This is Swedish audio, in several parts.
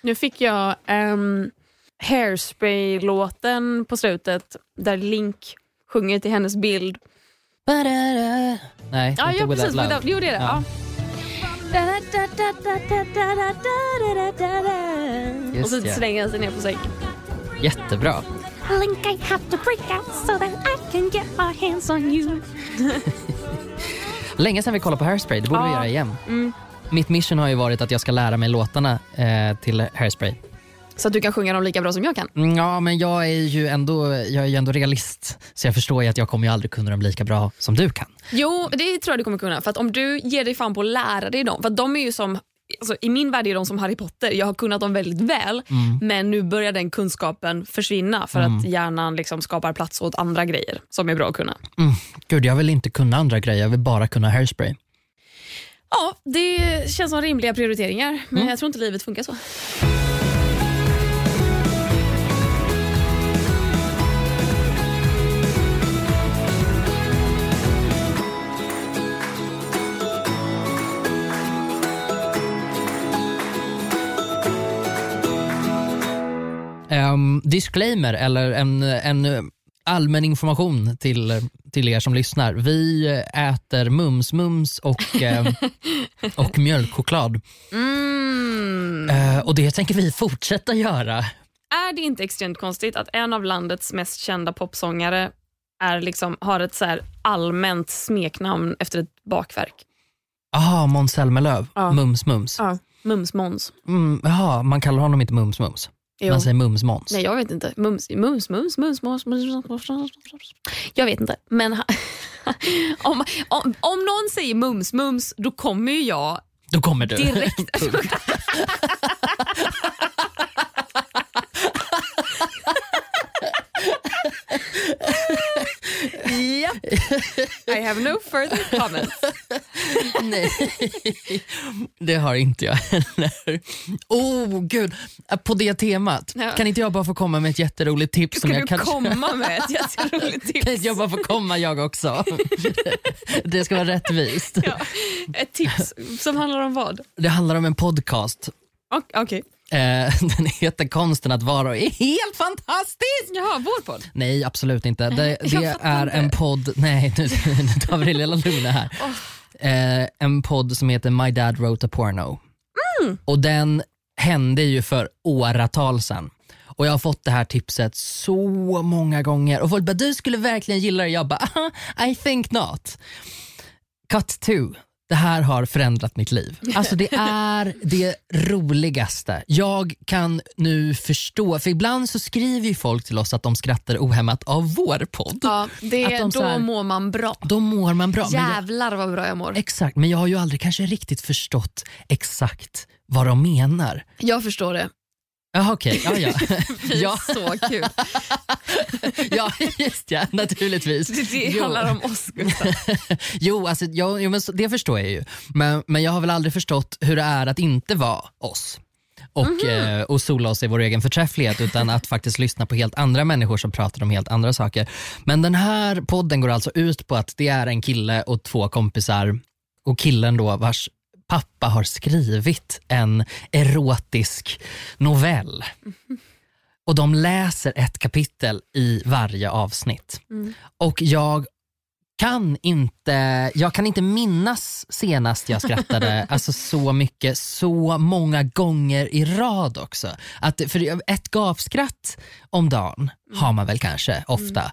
Nu fick jag um, Hairspray-låten på slutet där Link sjunger till hennes bild. Nej, Ja, inte ja Without precis. Love. Without, jo, det är det. Ja. Ja. Och så slänger han sig ner på sängen. Jättebra. Link, I have to break out so that I can get my hands on you. Länge sedan vi kollade på Hairspray, det borde vi göra igen. Mm. Mitt mission har ju varit att jag ska lära mig låtarna eh, till Hairspray. Så att du kan sjunga dem lika bra som jag kan. Mm, Ja, men jag är ju ändå, jag är ju ändå realist, så jag förstår ju att jag kommer ju aldrig kunna dem lika bra som du kan. Jo, det tror jag du kommer kunna. För att om du ger dig fan på att lära dig dem, för de är ju som Alltså, I min värld är de som Harry Potter. Jag har kunnat dem väldigt väl men nu börjar den kunskapen försvinna för att hjärnan liksom skapar plats åt andra grejer som är bra att kunna. Mm. Gud, jag vill inte kunna andra grejer, jag vill bara kunna Hairspray. Ja, det känns som rimliga prioriteringar men jag tror inte livet funkar så. Ehm, disclaimer, eller en, en allmän information till, till er som lyssnar. Vi äter mums-mums och, eh, och mjölkchoklad. Mm. Eh, och det tänker vi fortsätta göra. Är det inte extremt konstigt att en av landets mest kända popsångare är liksom, har ett så allmänt smeknamn efter ett bakverk? Jaha, Måns Zelmerlöw. Ja. Mums-mums. Ja, Mums-Måns. Mm, man kallar honom inte Mums-mums. Jo. Man säger Mums-Måns. Nej, jag vet inte. Mums, mums, mums, mums, mums, mums, mums. Jag vet inte. Men om, om, om någon säger mums, mums, då kommer ju jag Då kommer du. direkt... Japp. I have no further comments. Nej, det har inte jag heller. Oh gud, på det temat. Ja. Kan inte jag bara få komma med ett jätteroligt tips? som Kan jag du kanske- komma med ett jätteroligt Kan tips? inte jag bara få komma jag också? Det ska vara rättvist. Ja, ett tips som handlar om vad? Det handlar om en podcast. Ok- Okej. Eh, Den heter Konsten att vara och är helt fantastisk! Jaha, vår podd. Nej, absolut inte. Det, det är en podd, nej nu, nu tar vi det lilla lugna här. Eh, en podd som heter My Dad Wrote a Porno. Mm. Och den hände ju för åratal sedan. Och jag har fått det här tipset så många gånger och folk bara du skulle verkligen gilla det. Jag bara I think not. Cut two. Det här har förändrat mitt liv. Alltså det är det roligaste. Jag kan nu förstå, för ibland så skriver ju folk till oss att de skrattar ohämmat av vår podd. Ja, det, Att de då här- mår man bra. Då mår man bra. Men jag, Jävlar vad bra jag mår. exakt, men jag har ju aldrig kanske riktigt förstått exakt vad de menar. Jag förstår det. Jaha okej, ja, ja. Är ja, så kul. ja just ja, naturligtvis. Det, det Jo. handlar om oss Gustav. Jo, alltså, ja, jo men det förstår jag ju. Men, men jag har väl aldrig förstått hur det är att inte vara oss. Och, eh, och sola oss i vår egen förträfflighet utan att faktiskt lyssna på helt andra människor som pratar om helt andra saker. Men den här podden går alltså ut på att det är en kille och två kompisar och killen då vars pappa har skrivit en erotisk novell. Och de läser ett kapitel i varje avsnitt. Och jag kan inte, jag kan inte minnas senast jag skrattade alltså så mycket, så många gånger i rad också. Att, för ett gapskratt om dagen har man väl kanske ofta.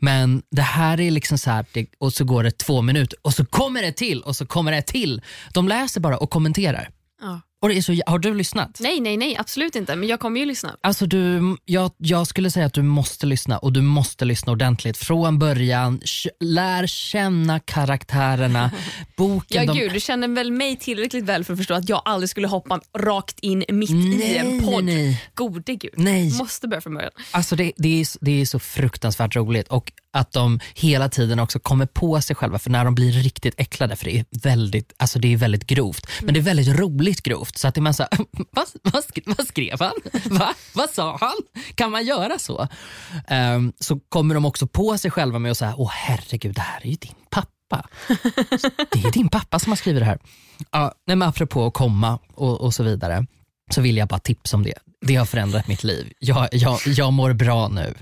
Men det här är liksom så här, det, och så går det två minuter och så kommer det till och så kommer det till. De läser bara och kommenterar. Ja. Och det är så, har du lyssnat? Nej, nej, nej, absolut inte. Men jag kommer ju lyssna. Alltså du, jag, jag skulle säga att du måste lyssna och du måste lyssna ordentligt från början. Lär känna karaktärerna. Boken, Ja, de, gud, du känner väl mig tillräckligt väl för att förstå att jag aldrig skulle hoppa rakt in mitt i Nej, en podd. nej, nej. Gode gud. Nej. Måste börja från början. Alltså det, det, är, det är så fruktansvärt roligt och att de hela tiden också kommer på sig själva för när de blir riktigt äcklade för det är väldigt, alltså det är väldigt grovt. Men det är väldigt roligt grovt så att det är man så här, vad, vad, vad skrev han? Va? Vad sa han? Kan man göra så? Ehm, så kommer de också på sig själva med att säga, åh herregud det här är ju din pappa. Det är din pappa som har skrivit det här. Ja, nej, men apropå att komma och, och så vidare. så vill jag bara tipsa om det. Det har förändrat mitt liv. Jag, jag, jag mår bra nu.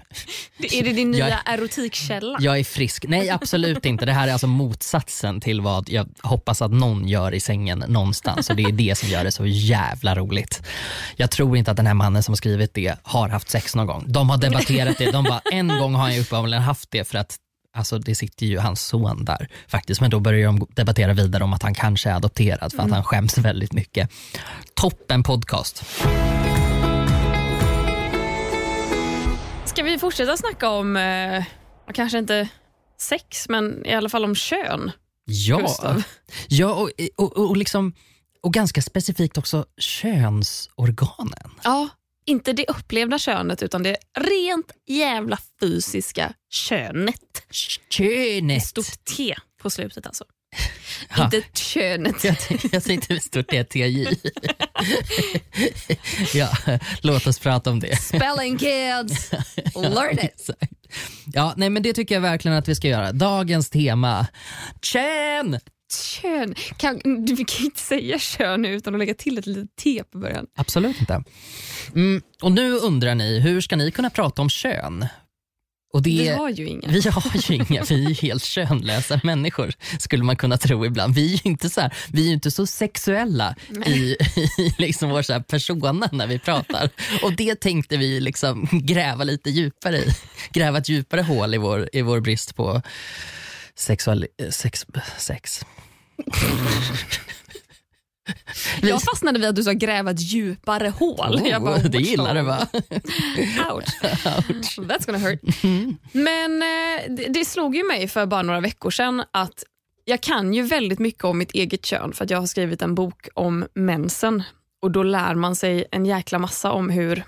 Är det din nya Jag- erotikkälla? Jag är frisk. Nej absolut inte. Det här är alltså motsatsen till vad jag hoppas att någon gör i sängen någonstans och det är det som gör det så jävla roligt. Jag tror inte att den här mannen som har skrivit det har haft sex någon gång. De har debatterat det. De bara, en gång har han uppenbarligen haft det för att Alltså det sitter ju hans son där faktiskt men då börjar de debattera vidare om att han kanske är adopterad för att han skäms väldigt mycket. Toppen podcast. Ska vi fortsätta snacka om, eh, kanske inte sex, men i alla fall om kön? Ja, Gustav. ja och, och, och, liksom, och ganska specifikt också könsorganen. Ja, inte det upplevda könet utan det rent jävla fysiska könet. Könet. Stort T på slutet alltså. Ja. Inte könet. Jag, jag tänkte med stort E, TJ. ja, låt oss prata om det. Spelling kids, learn it. Ja, nej, men det tycker jag verkligen att vi ska göra. Dagens tema, kön! Kön. Kan, du kan inte säga kön utan att lägga till ett litet T på början. Absolut inte. Mm, och nu undrar ni, hur ska ni kunna prata om kön? Och det, Vi har ju inga. Vi har ju inga, vi är ju helt könlösa människor skulle man kunna tro ibland. Vi är ju inte så, här, vi är inte så sexuella i, i liksom vår så persona när vi pratar. Och det tänkte vi liksom gräva lite djupare i. Gräva ett djupare hål i vår, i vår brist på sexual, sex. sex. Jag fastnade vid att du sa gräva ett djupare hål. jag bara, Oh, det "What's gillar du va? Ouch. That's gonna hurt. Men eh, det, det slog ju mig för bara några veckor sedan att jag kan ju väldigt mycket om mitt eget kön för att jag har skrivit en bok om mensen och då lär man sig en jäkla massa om hur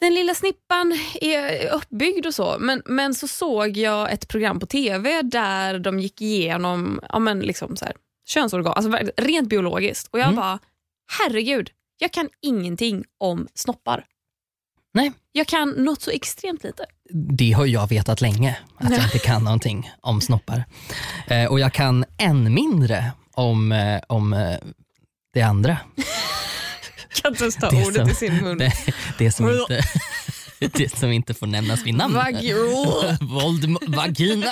den lilla snippan är uppbyggd och så. Men, men så såg jag ett program på tv där de gick igenom ja, men liksom så här, könsorgan, alltså rent biologiskt. Och jag Mm. bara, herregud, jag kan ingenting om snoppar. Nej, Jag kan något så extremt lite. det har jag vetat länge, att jag inte kan någonting om snoppar. Eh, och jag kan än mindre om, eh, om eh, det andra. kan inte ens ta Det ordet som- i sin mun. Det, det, som inte, det som inte får nämnas vid namn. Våld, vagina.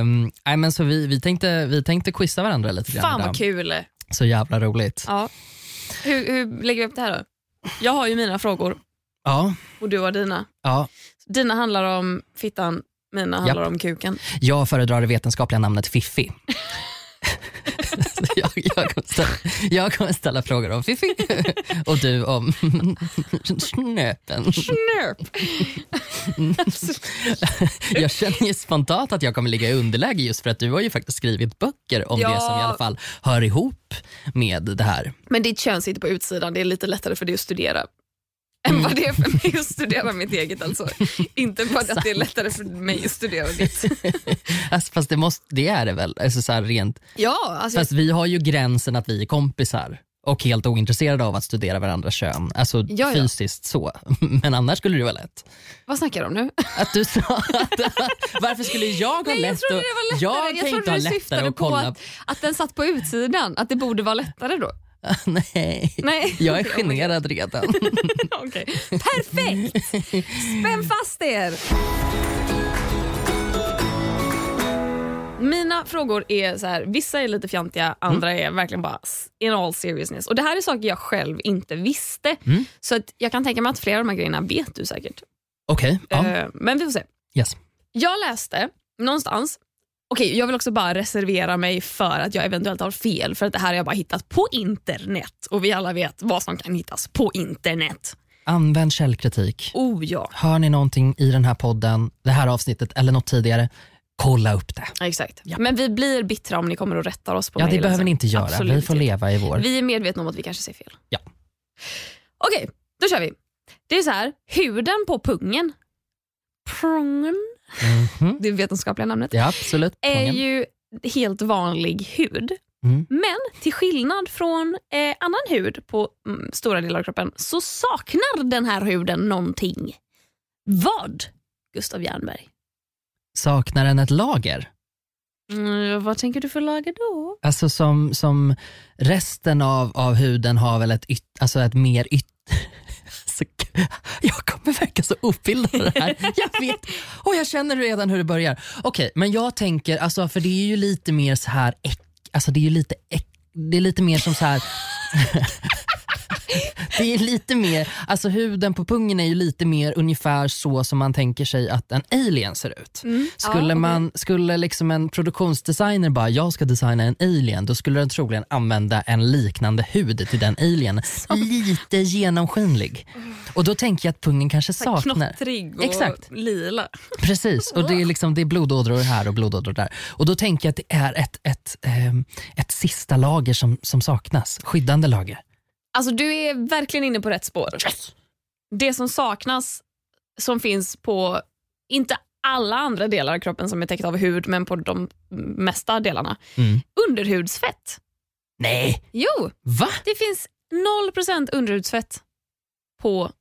um, nej, men så vi, vi, tänkte, vi tänkte quizza varandra lite grann Fan vad kul. Så jävla roligt. Ja. Hur, hur lägger vi upp det här då? Jag har ju mina frågor Ja, och du har dina. ja. Dina handlar om fittan, mina handlar om kuken. Jag föredrar det vetenskapliga namnet Fiffi. Jag, jag, kommer ställa, jag kommer ställa frågor om Fiffi och du om snöpen. Snörp. Jag känner ju spontant att jag kommer ligga i underläge just för att du har ju faktiskt skrivit böcker om Ja. det som i alla fall hör ihop med det här. Men ditt kön sitter på utsidan, det är lite lättare för dig att studera. Än vad det är för mig att studera mitt eget alltså. Inte för att det är lättare för mig att studera ditt. Alltså, fast det, måste, det är det väl? Alltså, så rent, Ja, alltså, fast vi har ju gränsen att vi är kompisar och helt ointresserade av att studera varandras kön. Alltså Ja, ja. fysiskt så. Men annars skulle det vara lätt. vad snackar du om nu? Att du sa att, varför skulle jag ha Nej, jag lätt trodde att- det var lättare. Jag, Jag, trodde ha du lättare att på kolla. att, att den satt på utsidan, att det borde vara lättare då. Nej. Nej. Jag är generad redan. Okej. Perfekt! Spänn fast er! Mina frågor är så här, vissa är lite fjantiga, andra är verkligen bara in all seriousness. Och Det här är saker jag själv inte visste. Mm. Så att jag kan tänka mig att flera av de här grejerna vet du säkert. Okej, ja. Eh, men vi får se. yes. Jag läste någonstans, okej jag vill också bara reservera mig för att jag eventuellt har fel för att det här har jag bara hittat på internet och vi alla vet vad som kan hittas på internet. Använd källkritik. Oh ja. Hör ni någonting i den här podden, det här avsnittet eller något tidigare, kolla upp det. Ja, Exakt. Men vi blir bittra om ni kommer och rättar oss på Ja, det behöver sen. ni inte göra. Absolut Vi får leva i vår... Vi är medvetna om att vi kanske säger fel. Ja. Okej, då kör vi. Det är så här, huden på pungen, prungen, Mhm. det vetenskapliga namnet, Ja, absolut. är ju helt vanlig hud. Mm. Men till skillnad från eh, annan hud på mm, stora delar av kroppen så saknar den här huden någonting. Vad, Gustav Jernberg? Saknar den ett lager? Mm, vad tänker du för lager då? Alltså som, som resten av, av huden har väl ett, yt, alltså ett mer yt... Jag kommer verka så av det här. Jag vet. Och jag känner redan hur det börjar. Okej, men jag tänker, alltså, för det är ju lite mer så här, äck, alltså det är ju lite äck, det är lite mer som så här det är lite mer, alltså huden på pungen är ju lite mer ungefär så som man tänker sig att en alien ser ut. Skulle, Ja, man, skulle liksom en produktionsdesigner bara, jag ska designa en alien, då skulle den troligen använda en liknande hud till den alien. Lite genomskinlig. Och då tänker jag att pungen kanske saknar. Knottrig och Exakt. lila. Precis, och det är, liksom, det är blodådror här och blodådror där. Och då tänker jag att det är ett, ett, ehm, ett sista lager som, som saknas, skyddande lager. Alltså du är verkligen inne på rätt spår. Det som saknas, som finns på, inte alla andra delar av kroppen som är täckt av hud, men på de mesta delarna. Mm. Underhudsfett. Nej, Jo, va? det finns 0% underhudsfett på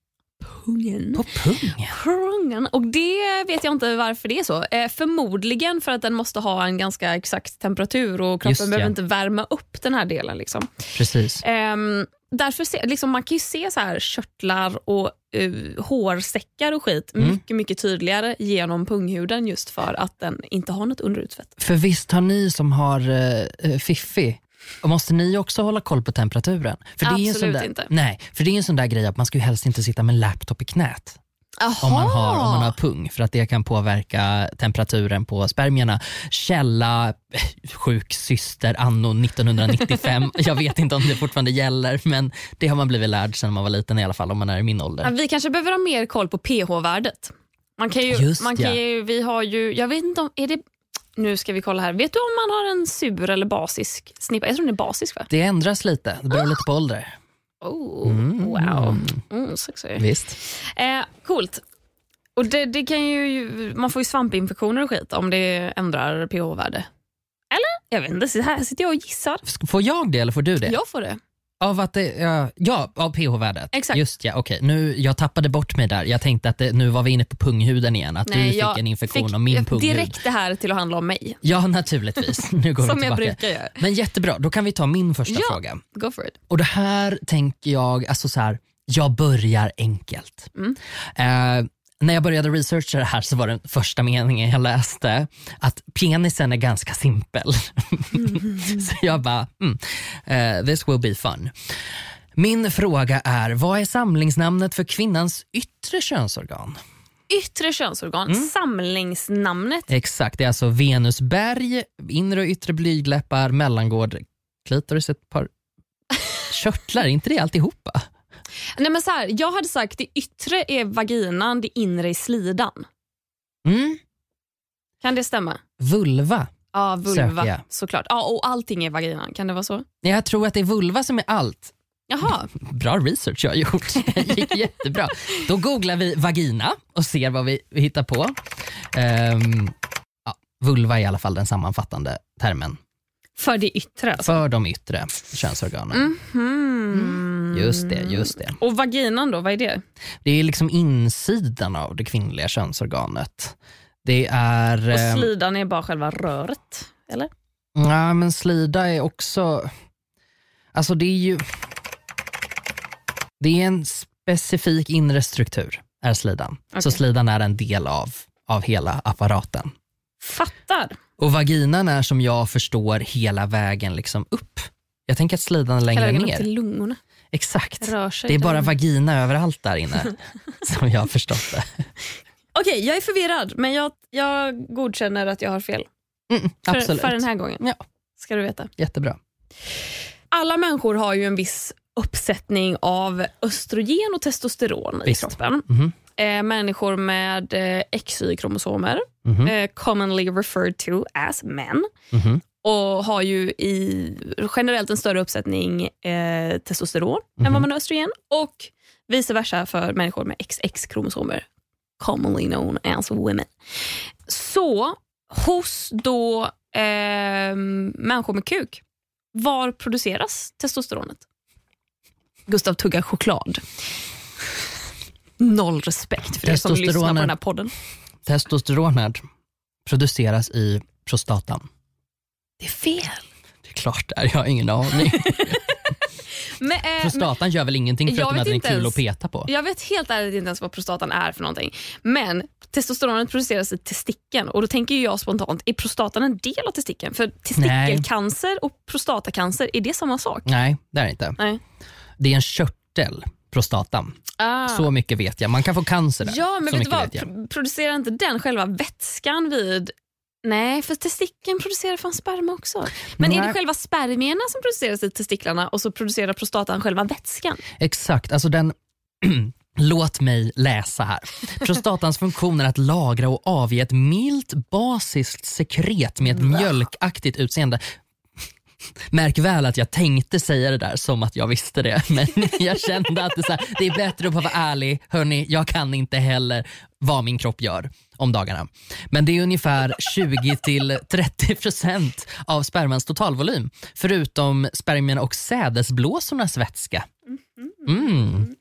pungen. På pungen? pungen. Och det vet jag inte varför det är så. Eh, förmodligen för att den måste ha en ganska exakt temperatur och kroppen Just ja. behöver inte värma upp den här delen. Liksom. Precis. Ehm, därför se, liksom, man kan ju se så här körtlar och uh, hårsäckar och skit Mm. mycket, mycket tydligare genom punghuden just för att den inte har något underutsvett. För visst har ni som har uh, Fiffi, och måste ni också hålla koll på temperaturen? För det är ju en sån Absolut där, inte. Nej, för det är en sån där grej att man ska ju helst inte sitta med en laptop i knät om man, har, om man har pung för att det kan påverka temperaturen på spermierna. Källa, eh, sjuk syster anno 1995. Jag vet inte om det fortfarande gäller men det har man blivit lärd sedan man var liten i alla fall om man är i min ålder. Vi kanske behöver ha mer koll på pH-värdet. Man kan ju, Just man kan ja. ju, vi har ju, jag vet inte om, är det, nu ska vi kolla här. Vet du om man har en sur eller basisk snippa? Jag tror den är basisk va? Det ändras lite, det beror lite på ålder. Oh, Wow, mm, sexy. Visst. Eh, coolt. Och det, det kan ju, man får ju svampinfektioner och skit om det ändrar pH-värde. Eller? Jag vet inte, så här sitter jag och gissar. Får jag det eller får du det? Jag får det. Av att det, ja, ja, av pH-värdet. Exakt. Just ja, okej. Nu, jag tappade bort mig där. Jag tänkte att det, nu var vi inne på punghuden igen. Att du fick jag en infektion fick av min punghud. direkt det här till att handla om mig. Ja, naturligtvis. Nu går vi Som jag tillbaka. brukar göra. Men jättebra, då kan vi ta min första Ja. fråga. Go for it. Och det här tänker jag, alltså så här, jag börjar enkelt. Mm. Eh, när jag började researcha det här så var den första meningen jag läste att penisen är ganska simpel. så jag bara, mm, eh, this will be fun. Min fråga är, vad är samlingsnamnet för kvinnans yttre könsorgan? Yttre könsorgan, Mm. samlingsnamnet. Exakt, det är alltså venusberg, inre och yttre blygdläppar, mellangård, klitoris, ett par körtlar, är inte det alltihopa? Nej, men så här, jag hade sagt det yttre är vaginan, det inre är slidan. Mm. Kan det stämma? Vulva. Ja, vulva såklart. Ja, och allting är vaginan. Kan det vara så? Jag tror att det är vulva som är allt. Jaha, Bra research jag har gjort. Det gick jättebra. Då googlar vi vagina och ser vad vi hittar på. Ehm, ja, vulva är i alla fall den sammanfattande termen för det yttre alltså. för de yttre könsorganen. Mhm. Just det, just det. Och vaginan då, vad är det? Det är liksom insidan av det kvinnliga könsorganet. Det är... Och ehm, slidan är bara själva röret, eller? Ja, men slida är också... Alltså det är ju... Det är en specifik inre struktur, är slidan. Så Okej. slidan är en del av, av hela apparaten. Fattar. Och vaginan är som jag förstår hela vägen liksom upp. Jag tänker att slidan är Hela längre upp ner. till lungorna. Exakt. Det är bara där. vagina överallt där inne, som jag har förstått det. Okej, jag är förvirrad men jag, jag godkänner att jag har fel. Mm, För, för den här gången. Ja. Ska du veta. Jättebra. Alla människor har ju en viss uppsättning av östrogen och testosteron Visst. i kroppen. Mhm. Eh, människor med eh, XY-kromosomer, Mhm. eh, commonly referred to as men, Mhm. och har ju i, generellt en större uppsättning eh, testosteron än Mhm. vad man har östrogen och vice versa för människor med XX-kromosomer, commonly known as women. Så hos då eh, människor med kuk, var produceras testosteronet? Gustav tuggar choklad. Noll respekt för er som lyssnar på den här podden. Testosteronet produceras i prostatan. Det är fel. Det är klart det är, jag har ingen aning. Men, eh, men, Prostatan gör väl ingenting förutom att den är kul ens. att peta på? jag vet helt ärligt inte ens vad prostatan är för någonting. Men testosteronet produceras i testikeln och då tänker jag spontant, är prostatan en del av testikeln? För testikelcancer och prostatacancer, är det samma sak? Nej, det är det inte. Nej. Det är en körtel, prostatan. Ah. Så mycket vet jag. Man kan få cancer där. Ja, men vet du vad? vet Producerar inte den själva vätskan vid... Nej, för testikeln producerar fan sperma också. Men är Nej. det själva spermierna som produceras i testiklarna och så producerar prostatan själva vätskan? Exakt, alltså den Låt mig läsa här. Prostatans funktion är att lagra och avge ett milt basiskt sekret med ett mjölkaktigt utseende. Märk väl att jag tänkte säga det där som att jag visste det, men jag kände att det, är så här, det är bättre att vara ärlig. Hörni, jag kan inte heller vad min kropp gör om dagarna. Men det är ungefär 20-30% av spermans totalvolym, förutom spermierna och sädesblåsornas vätska. Mm.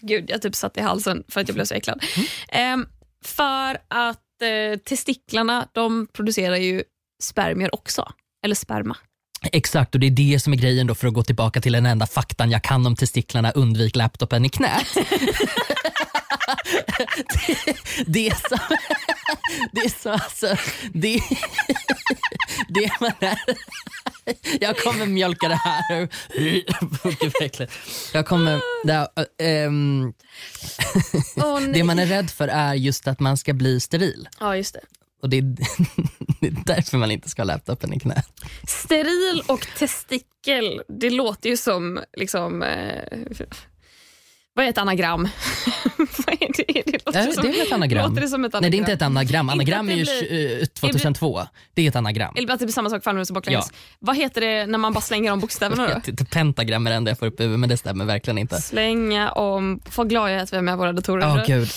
Gud, jag typ satt i halsen för att jag blev så äcklad. Mm. Ehm, för att eh, testiklarna de producerar ju spermier också. Eller sperma. Exakt, och det är det som är grejen då för att gå tillbaka till den enda faktan jag kan om testiklarna, undvik laptopen i knät. det, det är så, det är så alltså, det, det man är, jag kommer mjölka det här. Jag kommer, det, Åh, nej. det man är rädd för är just att man ska bli steril. Ja, just det. Och det är, det är därför man inte ska ha laptopen i knät. Steril och testikel, det låter ju som liksom... Eh, vad är ett anagram? vad är det? Det, låter Är det- som, det är ett anagram? Låter det som ett anagram? Nej det är inte ett anagram, anagram är ju blir- tj- eh, 2002. Det är ett anagram. Eller att det blir samma sak framlänges och baklänges. Vad heter det när man bara slänger om bokstäverna då? inte, Pentagram är det enda jag får upp i huvudet men det stämmer verkligen inte. Slänga om... Vad glad jag är att vi är med våra datorer. Ja gud.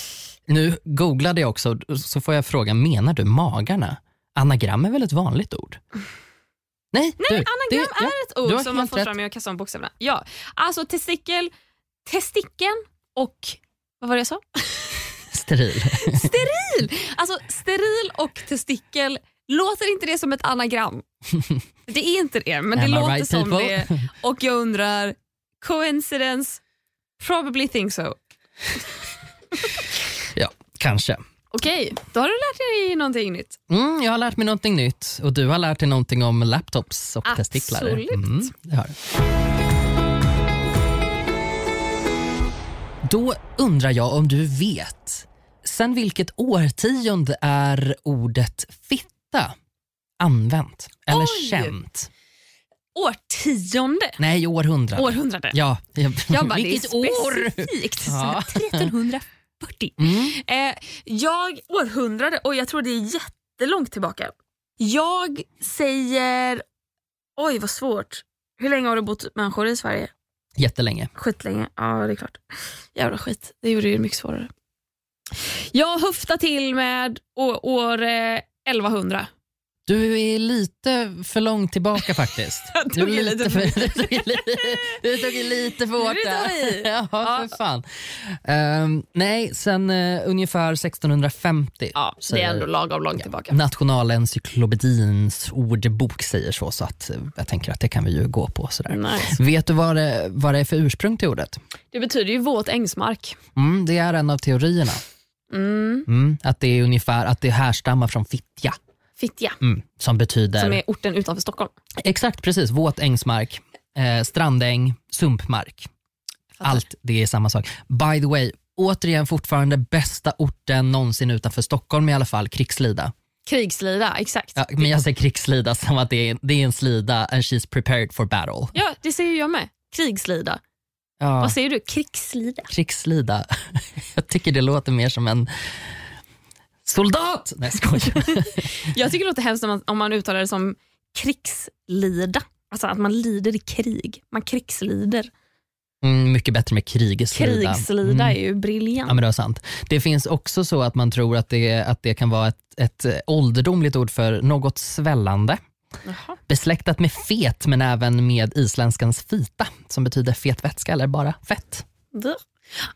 Nu googlade jag också så får jag fråga, menar du magarna? Anagram är väl ett vanligt ord? Nej, du, Anagram det- är ja, ett ord som man får rätt. fram med att kasta om bokstäverna. Ja, alltså testikel, testikeln och... Vad var det jag sa? Steril. Steril! Alltså steril och testikel, låter inte det som ett anagram? Det är inte det, men det Am låter right, som people? det. Och jag undrar, coincidence? Probably think so. Kanske. Okej, då har du lärt dig någonting nytt. Mm, jag har lärt mig någonting nytt och du har lärt dig någonting om laptops och Absolut. testiklar. Mm. Då undrar jag om du vet sen vilket årtionde är ordet fitta använt eller Oj. känt? Årtionde? Nej, århundrade. århundrade. Ja. Jag bara, Vilket det är specifikt. År? 40. Mm. Eh, jag, århundrade, och jag tror det är jättelångt tillbaka. Jag säger, oj vad svårt. Hur länge har du bott människor i Sverige? Jättelänge. Skitlänge, ja det är klart. Jävla skit, det gjorde det mycket svårare. Jag höftar till med år, eh, 1100. Du är lite för långt tillbaka faktiskt. Jag Du, tog är i lite för, du, tog lite, du för hårt Du där. Ja, Ja. för fan. Ehm, nej, sen eh, ungefär 1650. Ja, det är ändå lagom långt tillbaka. Nationalencyklopedins ordbok säger så, så att eh, jag tänker att det kan vi ju gå på. Sådär. Nice. Vet du vad det, vad det är för ursprung till ordet? Det betyder ju våt ängsmark. Mm, det är en av teorierna. Mm. Mm, att det är ungefär att det härstammar från fittja. Fittja, Mm, som betyder som är orten utanför Stockholm. Exakt, precis. Våt ängsmark, eh, strandäng, sumpmark. Allt det är samma sak. By the way, återigen fortfarande bästa orten någonsin utanför Stockholm i alla fall, Krigslida. Krigslida, exakt. Ja, men jag säger Krigslida som att det är, det är en slida and she's prepared for battle. Ja, det säger jag med. Krigslida. Ja, Vad säger du? Krigslida? Krigslida. Jag tycker det låter mer som en soldat! Nej, skojar. Jag tycker det låter hemskt om man, om man uttalar det som krigslida. Alltså att man lider i krig. Man krigslider. Mm, mycket bättre med krigslida. Krigslida Mm. är ju briljant. Ja men det var sant. Det finns också så att man tror att det, att det kan vara ett, ett ålderdomligt ord för något svällande. Jaha. Besläktat med fet men även med isländskans fita som betyder fet vätska eller bara fett.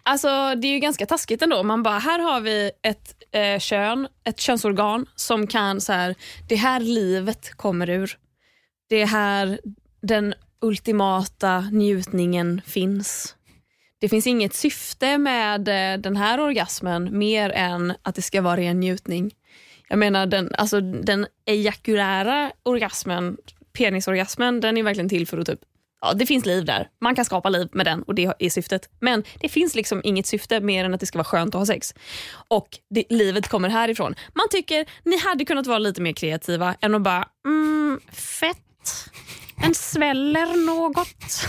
Alltså Det är ju ganska taskigt ändå. Man bara, här har vi ett eh, kön, ett könsorgan som kan så här, det här livet kommer ur. Det är här den ultimata njutningen finns. Det finns inget syfte med eh, den här orgasmen mer än att det ska vara ren njutning. Jag menar den, alltså, den ejakulära orgasmen, penisorgasmen, den är verkligen till för att typ Ja, det finns liv där. Man kan skapa liv med den och det är syftet. Men det finns liksom inget syfte mer än att det ska vara skönt att ha sex. Och det, livet kommer härifrån. Man tycker ni hade kunnat vara lite mer kreativa än att bara, mm, fett, en sväller något.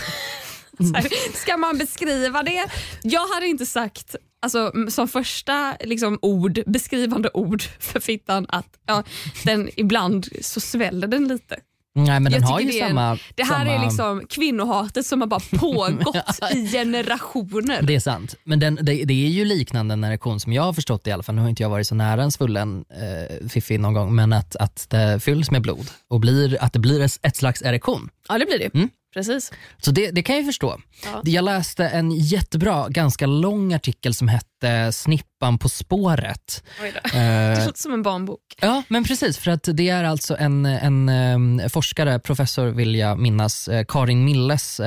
Här, ska man beskriva det? Jag hade inte sagt alltså, som första liksom, ord, beskrivande ord för fittan att ja, den ibland så sväller den lite. Nej men den har ju det är samma... Det här samma... är liksom kvinnohatet som har bara pågått i generationer. Det är sant. Men den, det, det är ju liknande en erektion som jag har förstått det i alla fall. Nu har inte jag varit så nära en svullen eh, fiffi någon gång, men att, att det fylls med blod och blir, att det blir ett, ett slags erektion. Ja det blir det. Mm. Precis. Så det, det kan jag ju förstå. Ja. Jag läste en jättebra, ganska lång artikel som hette Snippan på spåret. Oj då. Det Eh, låter som en barnbok. Ja, men precis. För att det är alltså en, en forskare, professor vill jag minnas, eh, Karin Milles.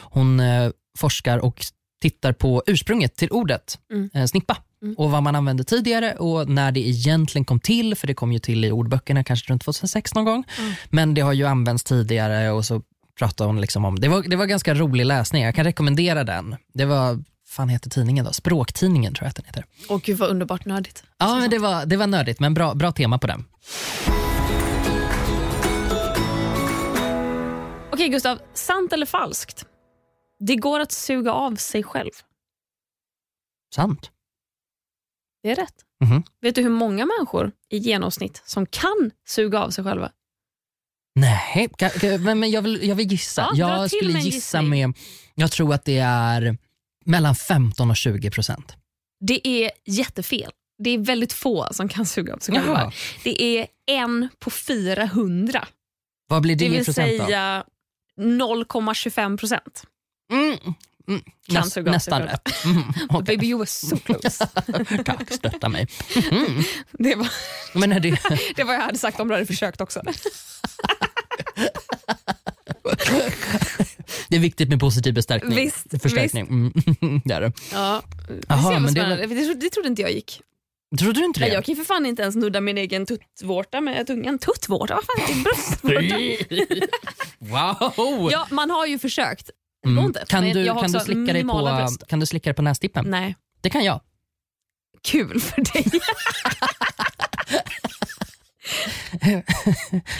hon eh, forskar och tittar på ursprunget till ordet Mm. snippa och vad man använde tidigare och när det egentligen kom till, för det kom ju till i ordböckerna kanske runt 2006 någon gång. Men det har ju använts tidigare och så pratade hon liksom om, det var, det var ganska rolig läsning, jag kan rekommendera den. Det var, fan heter tidningen då? Språktidningen tror jag att den heter. Åh gud vad underbart nördigt. Ja, men det var, det var nördigt men bra, bra tema på den. Okej Gustav, sant eller falskt? Det går att suga av sig själv. Sant. Det är rätt. Mhm. Vet du hur många människor i genomsnitt som kan suga av sig själva? Nej, men, jag, vill, jag vill gissa. Ja, jag skulle gissa med, jag tror att det är mellan 15 och 20 procent. Det är jättefel. Det är väldigt få som kan suga av sig själva. Det är en på 400. Vad blir det, Det i vill procent då? säga 0,25 procent. Mm, mm, Kan näs- suga av sig nästan rätt. Mm, okej. Baby you were so close. Tack, stötta mig. Mm. det, var, Men det, det var jag hade sagt om du hade försökt också. Det är viktigt med positiv bestärkning. Visst, Förstärkning. Mm, det är det. Ja, det, Jaha, ser vad men det är spännande. det, det trodde inte jag gick. Trodde du inte det? Nej, jag kan ju för fan inte ens nudda min egen tuttvårta med tungan. Tuttvårta? Vad fan är det? Bröstvårta? wow! Ja, man har ju försökt. Mm. inte. Kan, du, kan, slicka dig på, bröst. kan du slicka dig på nästippen? Nej. Det kan jag. Kul för dig.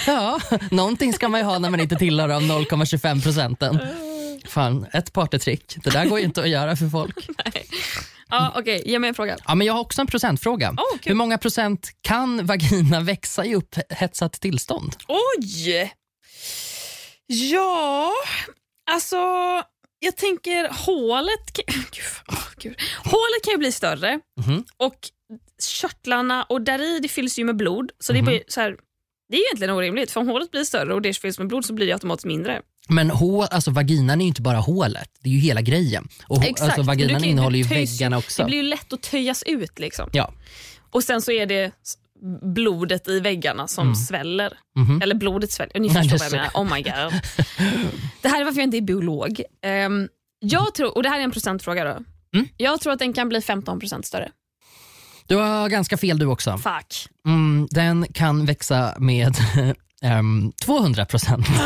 Ja, någonting ska man ju ha när man inte tillhör de 0,25 procenten. Fan, ett partytrick. Det där går ju inte att göra för folk. ja, Okej, ge mig en fråga. Ja, men jag har också en procentfråga. Oh. Hur många procent kan vagina växa i upphetsat tillstånd? Oj! Ja, alltså jag tänker hålet gud, åh, gud. hålet kan ju bli större Mhm. och körtlarna och där i det fylls ju med blod. Så det, blir så här, det är ju egentligen orimligt för om hålet blir större och det fylls med blod så blir det automatiskt mindre. Men hål, alltså vaginan är ju inte bara hålet, det är ju hela grejen. Och alltså, Men du vaginan ju- innehåller ju töjs väggarna också. Det blir ju lätt att töjas ut. Liksom. Ja. Och sen så är det blodet i väggarna som sväller. Mhm. Eller blodet sväller. Ni förstår vad jag menar. Oh my god. det här är varför jag inte är biolog. Ehm, jag tror, och det här är en procentfråga då. Mm. Jag tror att den kan bli 15% större. Du har ganska fel du också. Fuck. Mm, den kan växa med ehm, 200 procent.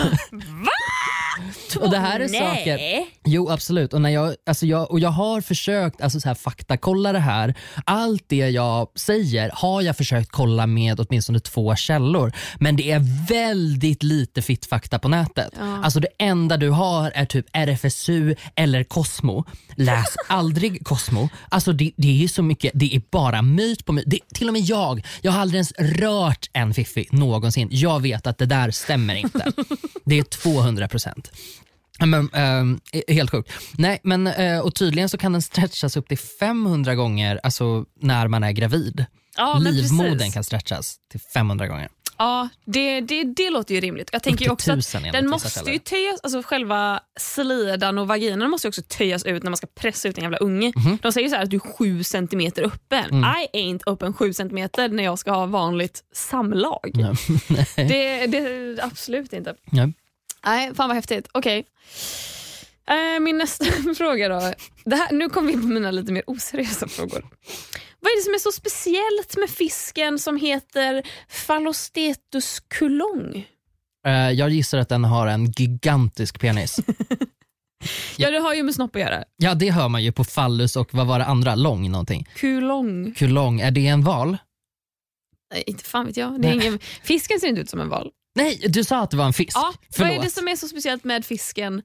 Och det här är Nej. saker... Jo absolut. Och, när jag, alltså jag, och jag har försökt alltså så här, faktakolla det här. Allt det jag säger har jag försökt kolla med åtminstone två källor. Men det är väldigt lite fittfakta på nätet. Alltså det enda du har är typ RFSU eller Cosmo. Läs aldrig Cosmo. Alltså det, det är så mycket, det är bara myt på myt. Det, till och med jag, jag har aldrig ens rört en fiffi någonsin. Jag vet att det där stämmer inte. Det är 200 procent. Men, ehm, helt sjukt. Nej, men, eh, och tydligen så kan den stretchas upp till 500 gånger alltså, när man är gravid. Ja, Livmodern kan stretchas till 500 gånger. Ja, det, det, det låter ju rimligt. Jag tänker också att den måste ju töjas, alltså själva slidan och vaginan måste också töjas ut när man ska pressa ut en jävla unge. Mhm. De säger så här att du är sju centimeter öppen. Mm. I ain't öppen sju centimeter när jag ska ha vanligt samlag. Ja. Det, det absolut inte. Ja. Nej, fan vad häftigt. Okej. Eh, min nästa fråga då. Det här, nu kommer vi in på mina lite mer oseriösa frågor. Vad är det som är så speciellt med fisken som heter Phallostetus kulong? Eh, jag gissar att den har en gigantisk penis. Ja, det har ju med snopp att göra. Ja det hör man ju på fallus och vad var det andra? Lång någonting. Kulong. Kulong, är det en val? Nej, inte fan vet jag. Det är ingen, fisken ser inte ut som en val. Nej, du sa att det var en fisk. Ja, vad Förlåt. är det som är så speciellt med fisken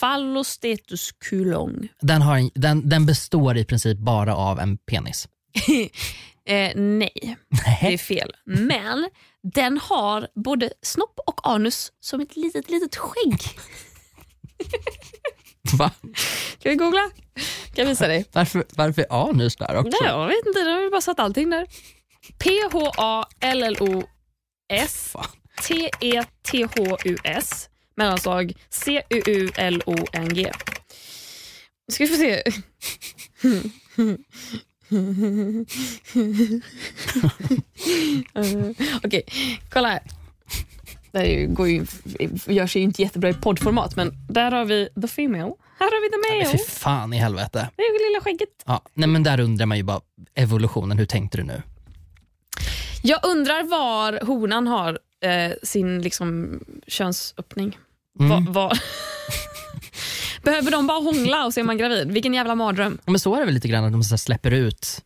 Phallostetus kulong? Den, har en, den, den består i princip bara av en penis. Eh, nej, det är fel. Men den har både snopp och anus som ett litet, litet skägg. Va? Ska vi googla? Kan jag visa dig? Varför, varför är anus där också? Nej, jag vet inte, de har bara satt allting där. P-H-A-L-L-O-S. T-E-T-H-U-S mellanslag C-U-U-L-O-N-G. Ska vi få se. Okej, kolla här. Det här går ju, gör sig ju inte jättebra i poddformat men där har vi the female. Här har vi the male. fy fan i helvete. Det är ju lilla skägget. Ja, nej men där undrar man ju bara evolutionen, hur tänkte du nu? Jag undrar var honan har eh, sin liksom, könsöppning. Mm. Va, va... Behöver de bara hångla och så är man gravid? Vilken jävla mardröm. Men så är det väl lite grann att de så släpper ut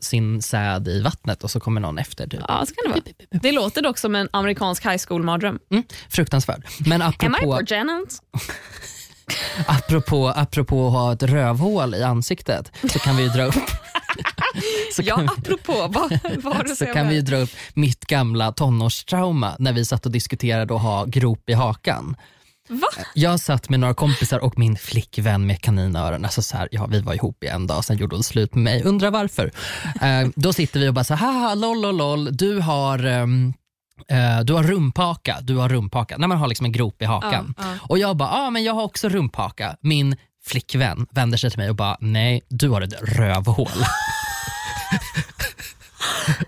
sin säd i vattnet och så kommer någon efter. Typ. Ja, så kan det vara. Det låter dock som en amerikansk high school-mardröm. Mm, fruktansvärd. Men Am I apropå, pregnant? apropå, apropå att ha ett rövhål i ansiktet så kan vi ju dra upp så Ja, kan, apropå. Vad, vad så kan vi ju dra upp mitt gamla tonårstrauma när vi satt och diskuterade att ha grop i hakan. Va? Jag satt med några kompisar och min flickvän med kaninöron. Alltså så här, ja, vi var ihop i en dag, sen gjorde hon slut med mig. Undrar varför? Eh, då sitter vi och bara så här, haha, lol, lol, lol. Du har, eh, du har rumphaka. Du har rumphaka. När man har liksom en grop i hakan. Ja, ja. Och jag bara, ah, men jag har också rumphaka. Min flickvän vänder sig till mig och bara, nej du har ett rövhål.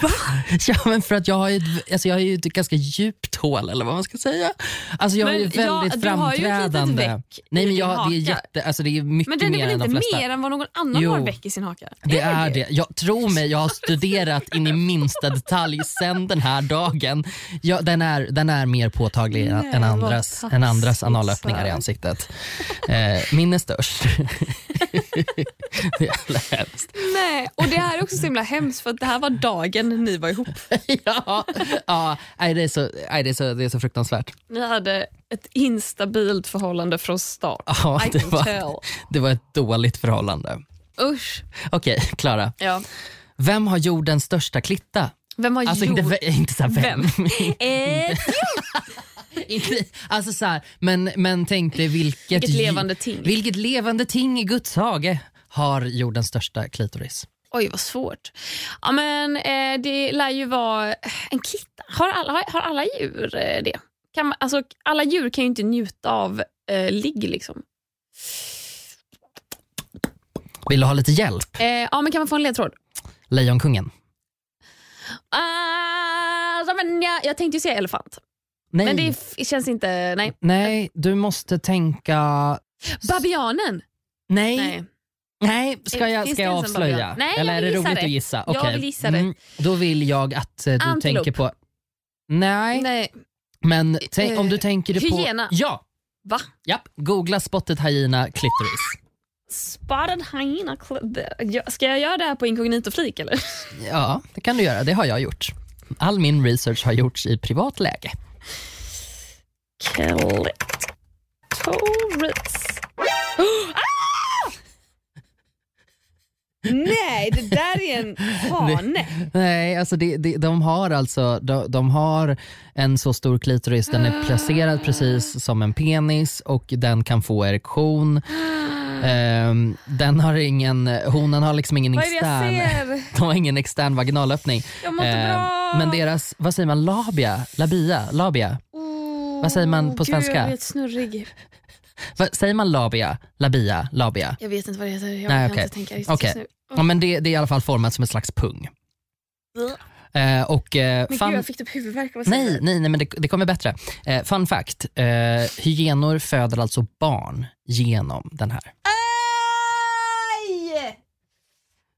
Ja men för att jag har ju ett, alltså jag har ju ett ganska djupt hål eller vad man ska säga. Alltså jag har ju Men ja, väldigt du har ju ett framträdande. Nej men jag, det är jätte, alltså det är mycket Men den är mer väl än de inte flesta. mer än vad någon annan Jo. har väck i sin haka? Det är det. Jag, tro mig, jag har studerat in i minsta detalj sen den här dagen. Ja, den, är, den är mer påtaglig än- Nej, än andras, än andras analöppningar i ansiktet. Eh, min är störst. det är jävla hemskt. Nej, och det här är också så himla hemskt för att det här var dagen ni var ihop. ja, ja nej, det, är så, nej, det, är så, det är så fruktansvärt. Ni hade ett instabilt förhållande från start. Ja, det, var, det var ett dåligt förhållande. Usch. Okej, Klara. Ja. Vem har jordens största klitta? Vem har Alltså gjort... inte, inte så här vem. Inte, alltså så här, men, men tänk dig vilket, Vilket levande ting. Vilket levande ting i Guds hage har jordens största klitoris. Oj, vad svårt. Ja, men, eh, det lär ju vara en klitta. Har alla, har, har alla djur eh, det? Kan man, alltså, alla djur kan ju inte njuta av eh, ligg. Liksom. Vill du ha lite hjälp? Eh, ja, men kan man få en ledtråd? Lejonkungen? Ah, men jag, jag tänkte ju säga elefant. Nej. Men det känns inte... Nej. Nej, du måste tänka... Babianen? Nej. Nej. Nej. ska jag, ska jag avslöja? Nej, Eller jag är det roligt det. att gissa? Jag Okej. vill gissa det. då vill jag att eh, du Antilop. tänker på... Nej, Nej. men tänk, om du Eh, tänker på... hyena. Ja, Va? japp. Googla spotted hyena clitoris. Spotted hyena. cl- Jag- Ska jag göra det här på inkognito-flik eller? Ja, det kan du göra. Det har jag gjort. All min research har gjorts i privat läge. Clitoris. Ah! Nej, det där är en hane. Nej, alltså det, det, de har alltså de, de har en så stor klitoris, den är placerad precis som en penis och den kan få erektion. Ehm, den har ingen, honan har liksom ingen extern, de har ingen extern vaginalöppning. Bra. men deras, vad säger man, labia? Labia? Labia? Vad säger man på Gud, svenska? jag är snurrig. Vad, säger man labia? Labia? Labia? Jag vet inte vad det heter. Jag Nej, kan okej. inte tänka riktigt just nu. Ja, men det, det är i alla fall format som en slags pung. Eh, och, eh, Men fun- gud, jag fick typ huvudvärk av Nej, det. nej, nej men det, det kommer bättre. Eh, fun fact, eh, hyenor föder alltså barn genom den här. Aj!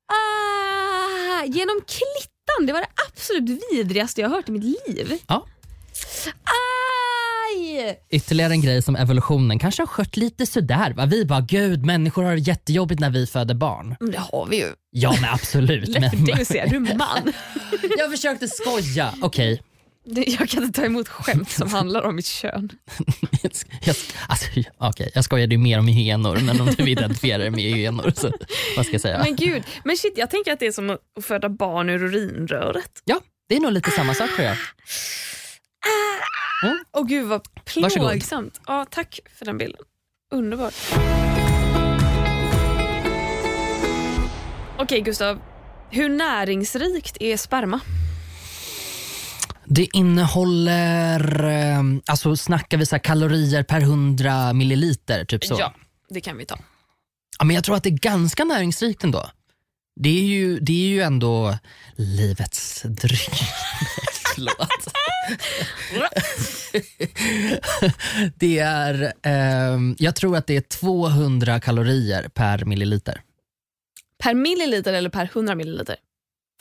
Ah, genom klittan, det var det absolut vidrigaste jag har hört i mitt liv. Ja. Ytterligare en grej som evolutionen kanske har skött lite sådär. Va? Vi bara, gud människor har det jättejobbigt när vi föder barn. Men det har vi ju. Ja men absolut. Lätt men, dig att säga, du är man. jag försökte skoja. Okej. Det- Jag kan inte ta emot skämt som handlar om mitt kön. Jag, alltså, okej, jag skojade ju mer om hyenor men om du identifierar dig med hyenor så vad ska jag säga? Men gud, men shit jag tänker att det är som att föda barn ur urinröret. Ja, det är nog lite samma sak tror jag. Åh gud vad plågsamt. Ja, tack för den bilden. Underbart. Okej Gustav, hur näringsrikt är sperma? Det innehåller, eh, alltså snackar vi så kalorier per 100 milliliter typ så? Ja, det kan vi ta. Ja, men jag tror att det är ganska näringsrikt ändå. Det är ju, det är ju ändå livets dryck. Förlåt. det är, eh, jag tror att det är 200 kalorier per milliliter. Per milliliter eller per 100 milliliter?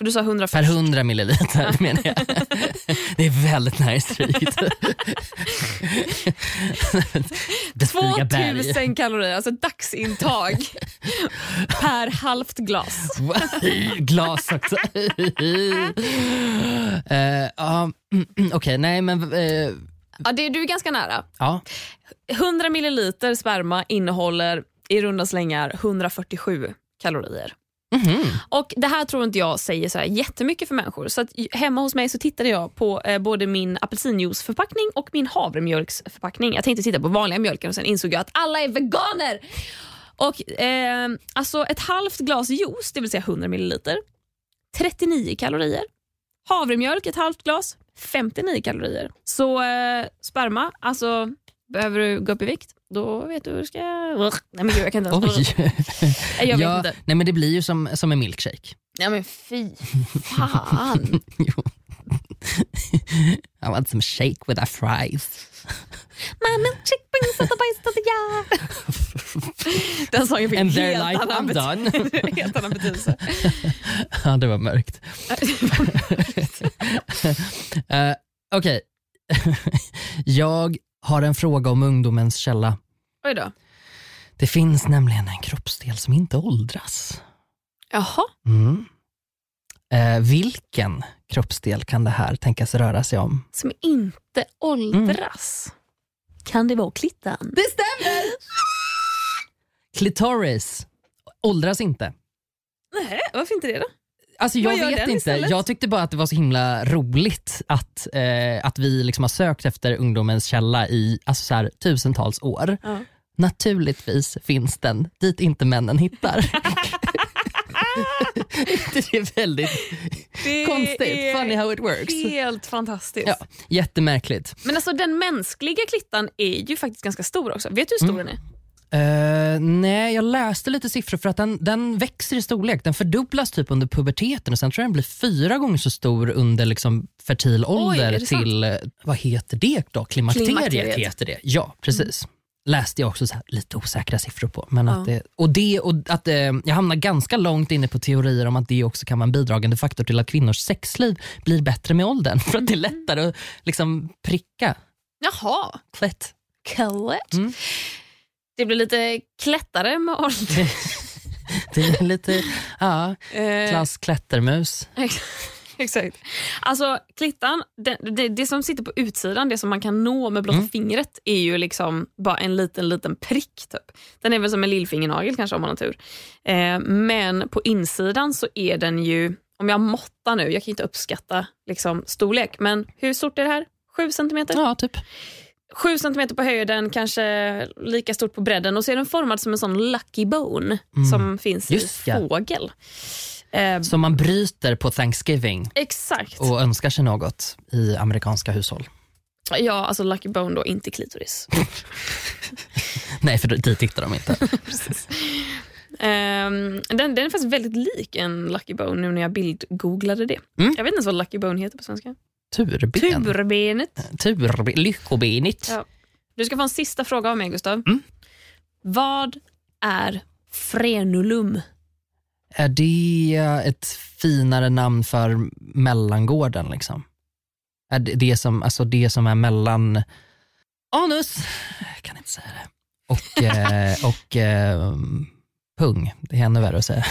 För du sa 100 Per först. 100 milliliter menar jag. Det är väldigt näringsrikt. Bestiga berg. 2000 kalorier, alltså dagsintag per halvt glas. Glas också. Mm, Okej, nej men eh, Ja, det, du är ganska nära. ja. 100 milliliter sperma innehåller i runda slängar 147 kalorier. Mhm. Och Det här tror inte jag säger så här jättemycket för människor. Så att hemma hos mig så tittade jag på eh, både min apelsinjuiceförpackning och min havremjölksförpackning. Jag tänkte titta på vanliga mjölken och sen insåg jag att alla är veganer. Och eh, alltså Ett halvt glas juice, det vill säga 100 milliliter, 39 kalorier. Havremjölk, ett halvt glas, 59 kalorier. Så eh, sperma, alltså behöver du gå upp i vikt, då vet du hur du ska... Nej men gud, jag kan inte ens... Oj. Nej, Jag vet ja, inte. Nej men det blir ju som, som en milkshake. Nej men fy fan. Jo. I want some shake with a fries. My milkshake brings out the best of the year. Den sången fick And helt life annan, done. helt annan betydelse. ja, det var mörkt. Eh, Okej, jag har en fråga om ungdomens källa. Oj då. Det finns nämligen en kroppsdel som inte åldras. Jaha. Mm. Eh, vilken kroppsdel kan det här tänkas röra sig om? Som inte åldras. Kan det vara klittan? Det stämmer! Klitoris åldras inte. Nej, varför inte det då? Alltså jag vet inte. istället? Jag tyckte bara att det var så himla roligt att, eh, att vi liksom har sökt efter ungdomens källa i alltså så här, tusentals år. Ja. Naturligtvis finns den dit inte männen hittar. det är väldigt Det konstigt. är Funny how it works. Helt fantastiskt. Ja, jättemärkligt. Men alltså den mänskliga klittan är ju faktiskt ganska stor också. Vet du hur stor den är? Eh, nej, jag läste lite siffror för att den, den växer i storlek. Den fördubblas typ under puberteten och sen tror jag den blir fyra gånger så stor under liksom fertil ålder är det sant? till, eh, vad heter det då? Klimakteriet, Klimakteriet. heter det. Ja, precis. Läste jag också så här, lite osäkra siffror på. Men Ja. att det, och det, och att, eh, jag hamnar ganska långt inne på teorier om att det också kan vara en bidragande faktor till att kvinnors sexliv blir bättre med åldern. För att det är lättare att liksom pricka. Jaha. Klätt. Klätt. Mm. Det blir lite klättare med åldern. Det är lite, ja, Eh, klass klättermus. Exakt. Alltså klittan, det, det, det som sitter på utsidan, det som man kan nå med blotta Mm. fingret är ju liksom bara en liten liten prick. Typ. Den är väl som en lillfingernagel kanske om man har tur. Eh, men på insidan så är den ju, om jag måttar nu, jag kan inte uppskatta liksom, storlek, men hur stort är det här? 7 centimeter? Ja, typ. Sju centimeter på höjden, kanske lika stort på bredden och så är den formad som en sån lucky bone som finns Mm. Just i ja. fågel. Eh, Som man bryter på Thanksgiving exakt. och önskar sig något i amerikanska hushåll. Ja, alltså lucky bone då, inte klitoris. Nej, för dit tittar de inte. Ehm, den, den är faktiskt väldigt lik en lucky bone nu när jag bildgooglade det. Mm. Jag vet inte ens vad lucky bone heter på svenska. Turben. Turbenet. Turben. Lyckobenet. Ja. Du ska få en sista fråga av mig, Gustav. Mm. Vad är frenulum? Är det ett finare namn för mellangården? Liksom? Är det det som, alltså det som är mellan anus, jag kan inte säga det, och, eh, och eh, pung? Det är ännu värre att säga.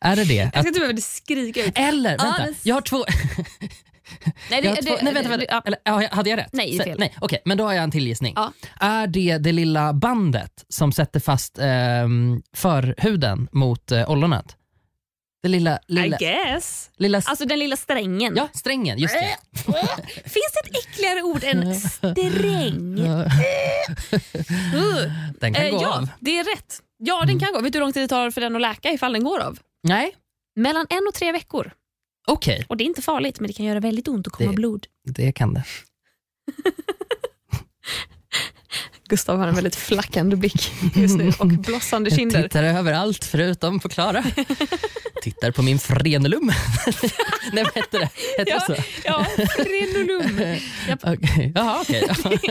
Är det det? Jag ska inte behöva skrika ut. eller, vänta, Anus. jag har två... Nej, Jag har två nej, vänta, vänta. ja. Eller, hade jag rätt? Nej, det fel. Nej, Okej, men då har jag en till gissning. Ja. Är det det lilla bandet som sätter fast ehm, förhuden mot eh, ollonet? Det lilla... lilla, I guess. lilla Alltså den lilla strängen. Ja, strängen. Just det. Finns det ett äckligare ord än sträng? Uh. Den kan Eh, gå ja, av. Mm. det är rätt. Ja, den kan gå. Vet du hur lång tid det tar för den att läka ifall den går av? Nej, Mellan en och tre veckor. okej. Och Det är inte farligt, men det kan göra väldigt ont och komma Det- blod. Det kan det. Gustav har en väldigt flackande blick just nu och blossande Jag kinder. tittar överallt förutom på Klara. tittar på min frenulum. Nej, vad hette det? Hette Ja, det så? ja, frenulum. Jag Okej. Jaha, okej.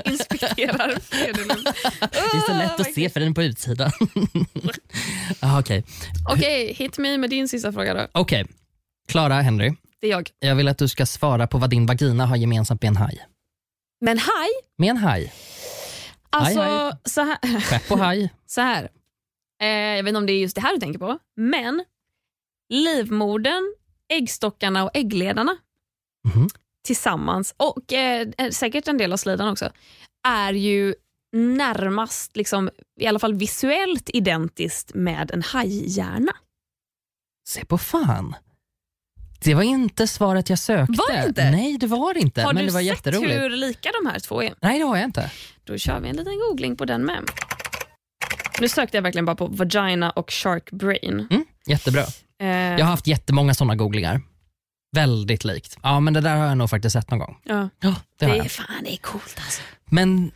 inspekterar frenulum. Det är så lätt att se för den på utsidan. Okej, Okej, hit me med din sista fråga då. Okej. Klara, Henry. Det är jag. Jag vill att du ska svara på vad din vagina har gemensamt med en haj. Men haj, Med en haj. Alltså haj. så här. Skepp och haj. Så här. Eh, jag vet inte om det är just det här du tänker på, men livmodern, äggstockarna och äggledarna Mhm. tillsammans, och eh, säkert en del av slidan också, är ju närmast, liksom, i alla fall visuellt identiskt med en hajhjärna. Se på fan. Det var inte svaret jag sökte. Var det inte? Nej, det var det inte. Har men du det var sett hur lika de här två är? Nej, det har jag inte. Då kör vi en liten googling på den med. Nu sökte jag verkligen bara på vagina och shark brain. Mm, jättebra. Eh, Jag har haft jättemånga sådana googlingar. Väldigt likt. Ja, men det där har jag nog faktiskt sett någon gång. ja. Ja, det Det är, fan, det är coolt alltså. Men,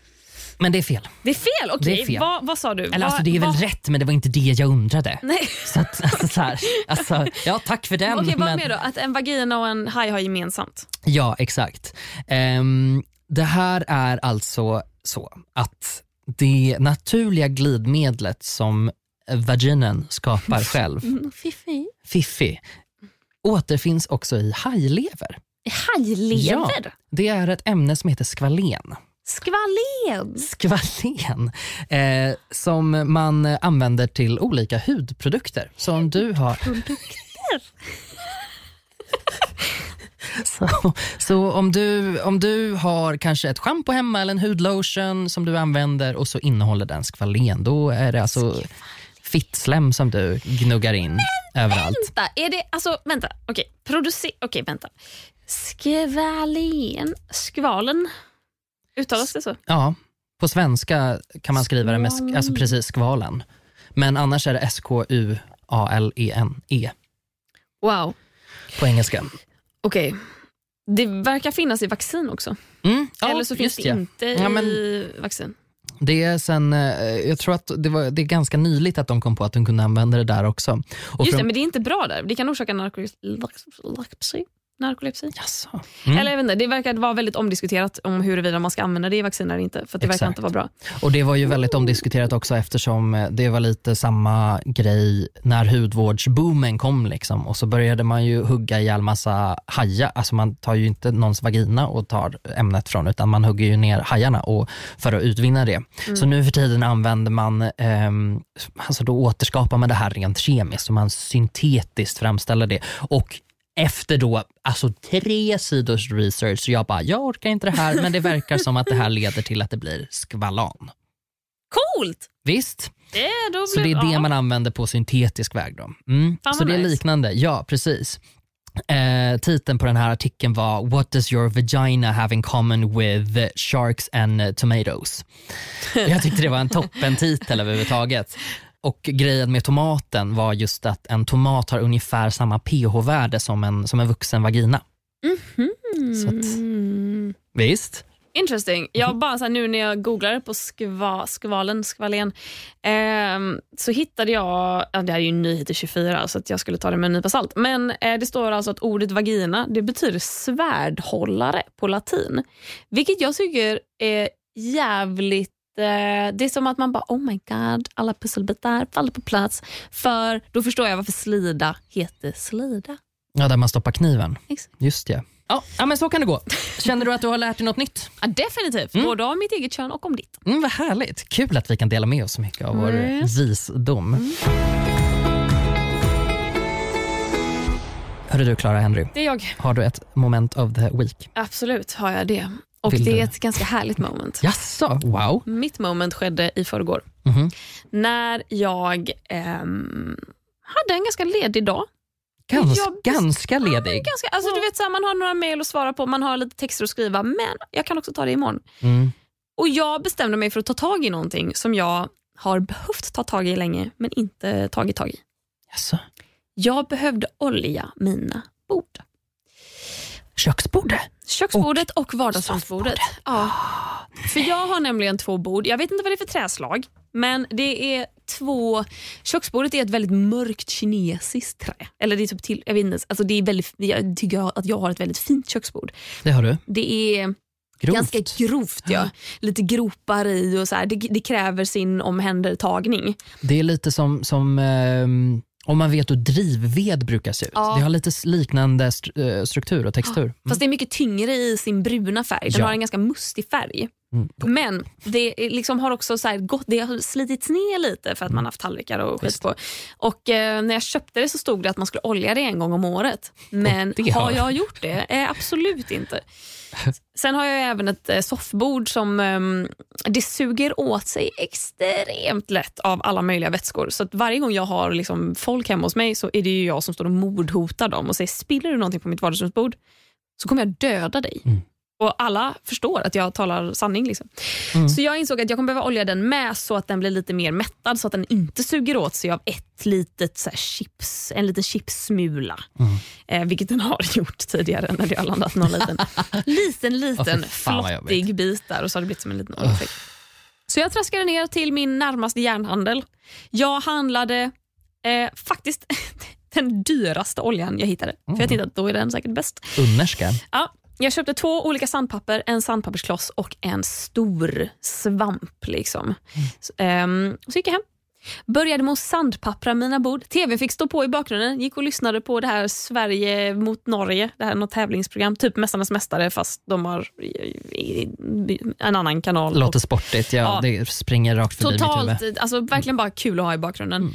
men det är fel. Det är fel, okej. Fel. Vad, vad sa du? Eller alltså det är väl vad, rätt, men det var inte det jag undrade. Nej. Så att, alltså, så här, alltså, ja, tack för den. Okej, vad men, mer då? Att en vagina och en haj har gemensamt? Ja, exakt. Ehm, det här är alltså så att det naturliga glidmedlet som vaginen skapar själv, Mm, Fiffi. fiffi, återfinns också i hajlever. Hajlever? Det är ett ämne som heter skvalen. Skvalen? Skvalen eh, som man använder till olika hudprodukter. Så om du har... Så, så om, du, om du har kanske ett schampo hemma eller en hudlotion som du använder och så innehåller den skvalen, då är det alltså fittslem som du gnuggar in överallt. Vänta, är det... Alltså, vänta. Okej, producer... Okej, vänta. Skvalen... Skvalen? Uttalas det så? Ja, på svenska kan man skriva det med sk- alltså precis skvalen. Men annars är det S-K-U-A-L-E-N-E Wow. på engelska. Okej. Det verkar finnas i vaccin också. Mm, ja, Eller så finns det ja. inte Ja, men- i vaccin. Det är sen, eh, jag tror att det, var, det är ganska nyligt att de kom på att de kunde använda det där också. Och Just det, men det är inte bra där. Det kan orsaka narkolepsi. Narkolepsi. Jaså? Mm. Eller jag vet inte, det verkar vara väldigt omdiskuterat om huruvida man ska använda det i vaccin eller inte. För att det verkar Exakt. inte vara bra. Och det var ju väldigt omdiskuterat också eftersom eh, det var lite samma grej när hudvårdsboomen kom liksom och så började man ju hugga ihjäl massa hajar, alltså man tar ju inte någons vagina och tar ämnet från utan man hugger ju ner hajarna och, för att utvinna det. Så nu för tiden använder man, ehm, alltså då återskapar man det här rent kemiskt och man syntetiskt framställer det och efter då, alltså tre sidors research, så jag bara, jag orkar inte det här men det verkar som att det här leder till att det blir skvalan. Coolt! Visst? Det, då Så det är det ja. man använder på syntetisk väg då. Mm. Så det är nice. liknande, ja precis. Eh, titeln på den här artikeln var What does your vagina have in common with sharks and tomatoes? Jag tyckte det var en toppen titel överhuvudtaget. Och grejen med tomaten var just att en tomat har ungefär samma pH-värde som en, som en vuxen vagina. Så att, Mm. visst? Interesting. Jag bara så nu när jag googlar på skva, skvalen, skvalen ehm, så hittade jag, ja, det här är ju nyheter 24 så att jag skulle ta det med en nypa salt, men eh, det står alltså att ordet vagina det betyder svärdhållare på latin. Vilket jag tycker är jävligt eh, det är som att man bara oh my god, alla pusselbitar faller på plats. För då förstår jag varför slida heter slida. Ja, där man stoppar kniven. Exakt. Just det. Ja, ja, men så kan det gå. Känner du att du har lärt dig något nytt? Ja, definitivt, både om mitt eget kön och om ditt. Mm, vad härligt. Kul att vi kan dela med oss så mycket av vår Mm. visdom. Hörru du Clara Henry, Det är jag. har du ett moment of the week? Absolut har jag det. Och det är ett ganska härligt moment. Jaså, wow. Mitt moment skedde i förrgår. Mhm. När jag ehm, hade en ganska ledig dag. Gans, Jag- ganska Ja, ledig. ganska, alltså, du vet, så här, man har några mejl att svara på, man har lite texter att skriva, men jag kan också ta det imorgon. Mm. Och Jag bestämde mig för att ta tag i någonting som jag har behövt ta tag i länge, men inte tagit tag i. Jaså. Jag behövde olja mina bord. Köksbordet? Köksbordet och, vardagsrumsbordet. Ja. För jag har nämligen två bord. Jag vet inte vad det är för träslag, men det är två... Köksbordet är ett väldigt mörkt kinesiskt trä. Eller det är typ till, jag vet inte, alltså det är väldigt, jag tycker att jag har ett väldigt fint köksbord. Det har du. Det är Grovt. ganska grovt. Ja. Lite gropar i och så här. Det, det kräver sin omhändertagning. Det är lite som, som ehm, om man vet hur drivved brukar se ut. Ja. Det har lite liknande eh, struktur och textur. Mm. Fast det är mycket tyngre i sin bruna färg. Den Ja. har en ganska mustig färg. Mm. Men det liksom har också så gått, det har slitits ner lite för att man har haft tallrikar och skit på. Och eh, när jag köpte det så stod det att man skulle olja det en gång om året. Men har har- jag gjort det? Eh, absolut inte. Sen har jag även ett eh, soffbord som ehm, det suger åt sig extremt lätt av alla möjliga vätskor. Så att varje gång jag har liksom folk hemma hos mig så är det ju jag som står och mordhotar dem och säger spiller du någonting på mitt vardagsrumsbord så kommer jag döda dig. Mm. Och alla förstår att jag talar sanning. Liksom. Mm. Så jag insåg att jag kommer behöva olja den med så att den blir lite mer mättad så att den inte suger åt sig av ett litet så här, chips, en liten chipssmula. Mm. Eh, vilket den har gjort tidigare när det har landat någon liten, liten, liten vad flottig bit där och så har det blivit som en liten oljefläck. Så jag traskade ner till min närmaste järnhandel. Jag handlade eh, faktiskt den dyraste oljan jag hittade. För jag tänkte att då är den säkert bäst. Unnerska. Ja, jag köpte två olika sandpapper, en sandpapperskloss och en stor svamp. Liksom. Så, ehm, så gick jag hem. Började med att sandpappra mina bord. TV fick stå på i bakgrunden. Gick och lyssnade på det här Sverige mot Norge. Det här är något tävlingsprogram. Typ Mästarnas mästare fast de har en annan kanal. Låter sportigt. Ja, Ja. Det springer rakt förbi mitt huvud. Totalt, alltså verkligen bara kul att ha i bakgrunden.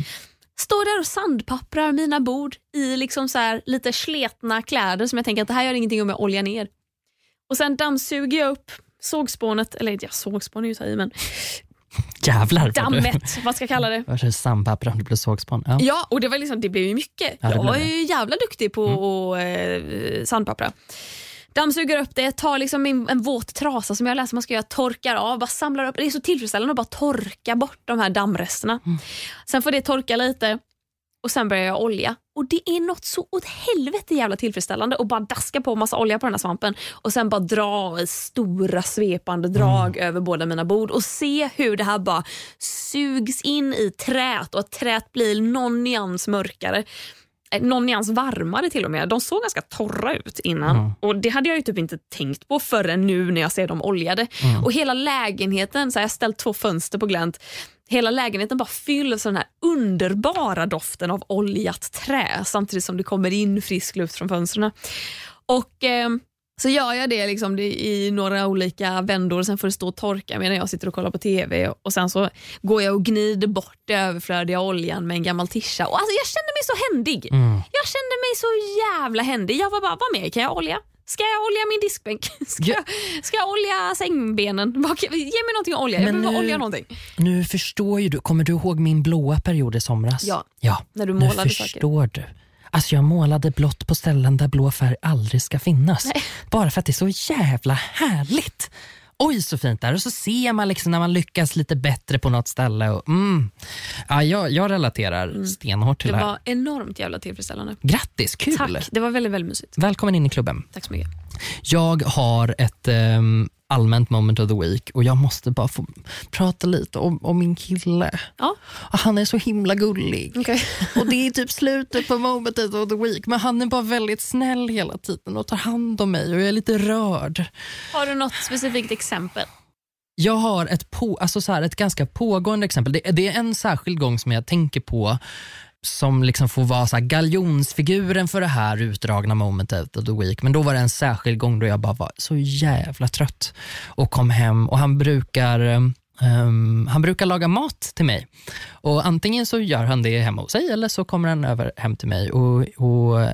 Står där och sandpapprar mina bord i liksom så här lite sletna kläder som jag tänker att det här gör ingenting om jag oljar ner. Och sen dammsuger jag upp sågspånet, eller ja, sågspån är ju så i men Jävlar. vad du- dammet, vad ska jag kalla det? Det? Sandpapper, det blir sågspån. Ja. Ja, och det, var liksom, det blev ju mycket. Ja, jag blev var ju jävla duktig på att eh, sandpappra. Dammsuger upp det, tar liksom en, en våt trasa som jag läser man ska göra, torkar av, bara samlar upp. Det är så tillfredsställande att bara torka bort de här dammresterna. Sen får det torka lite och sen börjar jag olja. Och det är något så åt helvete jävla tillfredsställande att bara daska på massa olja på den här svampen och sen bara dra i stora svepande drag över båda mina bord och se hur det här bara sugs in i trät och att trät blir någon nyans mörkare. Eh, Någon nyans varmare till och med. De såg ganska torra ut innan och det hade jag ju typ inte tänkt på förrän nu när jag ser dem oljade. Och hela lägenheten, så jag har ställt två fönster på glänt, hela lägenheten bara fylls av den här underbara doften av oljat trä samtidigt som det kommer in frisk luft från fönstren. Och eh, så gör jag det, liksom, det i några olika vändor, sen får det stå och torka medan jag sitter och kollar på TV och sen så går jag och gnider bort det överflödiga oljan med en gammal tischa. Och alltså, jag kände mig så händig. Jag kände mig så jävla händig. Jag var bara, vad mer kan jag olja? Ska jag olja min diskbänk? Ska, Ja. jag, ska jag olja sängbenen? Ge mig någonting att olja. Jag Men vill bara nu- olja någonting. Nu förstår ju du, kommer du ihåg min blåa period i somras? Ja. ja. När du Nu målade förstår du Alltså jag målade blått på ställen där blå färg aldrig ska finnas. Bara för att det är så jävla härligt. Oj så fint där och så ser man liksom när man lyckas lite bättre på något ställe. Och, mm. ja, jag, jag relaterar stenhårt till Det det här. var enormt jävla tillfredsställande. Grattis, kul! Tack, det var väldigt, väldigt mysigt. Välkommen in i klubben. Tack så mycket. Jag har ett ehm, allmänt moment of the week och jag måste bara få prata lite om, om min kille. Ja, Han är så himla gullig. okej. Och Det är typ slutet på momentet of the week men han är bara väldigt snäll hela tiden och tar hand om mig och jag är lite rörd. Har du något specifikt exempel? Jag har ett, på, alltså så här, ett ganska pågående exempel. Det, det är en särskild gång som jag tänker på som liksom får vara så här galjonsfiguren för det här utdragna momentet of the week. Men då var det en särskild gång då jag bara var så jävla trött och kom hem och han brukar um, han brukar laga mat till mig. Och Antingen så gör han det hemma hos sig eller så kommer han över hem till mig. Och, och uh,